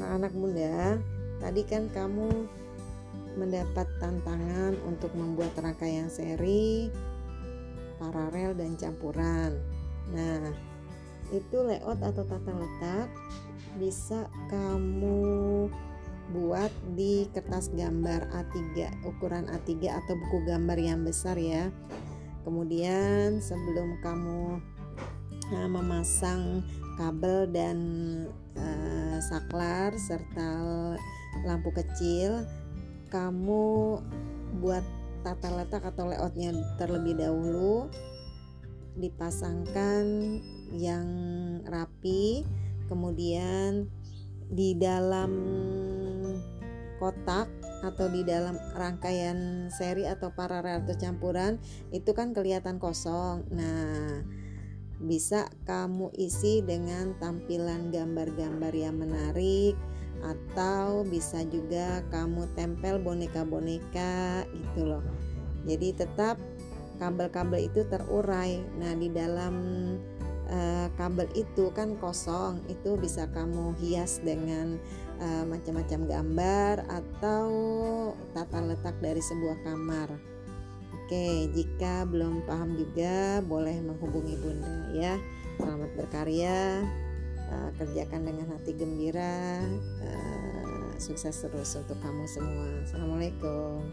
anak muda, tadi kan kamu mendapat tantangan untuk membuat rangkaian seri paralel dan campuran. Nah, itu layout atau tata letak bisa kamu buat di kertas gambar A3 ukuran A3 atau buku gambar yang besar ya. Kemudian sebelum kamu memasang kabel dan uh, saklar serta lampu kecil, kamu buat tata letak atau layoutnya terlebih dahulu dipasangkan yang rapi kemudian di dalam kotak atau di dalam rangkaian seri atau paralel atau campuran itu kan kelihatan kosong. Nah, bisa kamu isi dengan tampilan gambar-gambar yang menarik atau bisa juga kamu tempel boneka-boneka gitu loh. Jadi tetap kabel-kabel itu terurai. Nah, di dalam uh, kabel itu kan kosong, itu bisa kamu hias dengan uh, macam-macam gambar atau tata letak dari sebuah kamar. Oke, jika belum paham juga boleh menghubungi Bunda ya. Selamat berkarya, uh, kerjakan dengan hati gembira, uh, sukses terus untuk kamu semua. Assalamualaikum.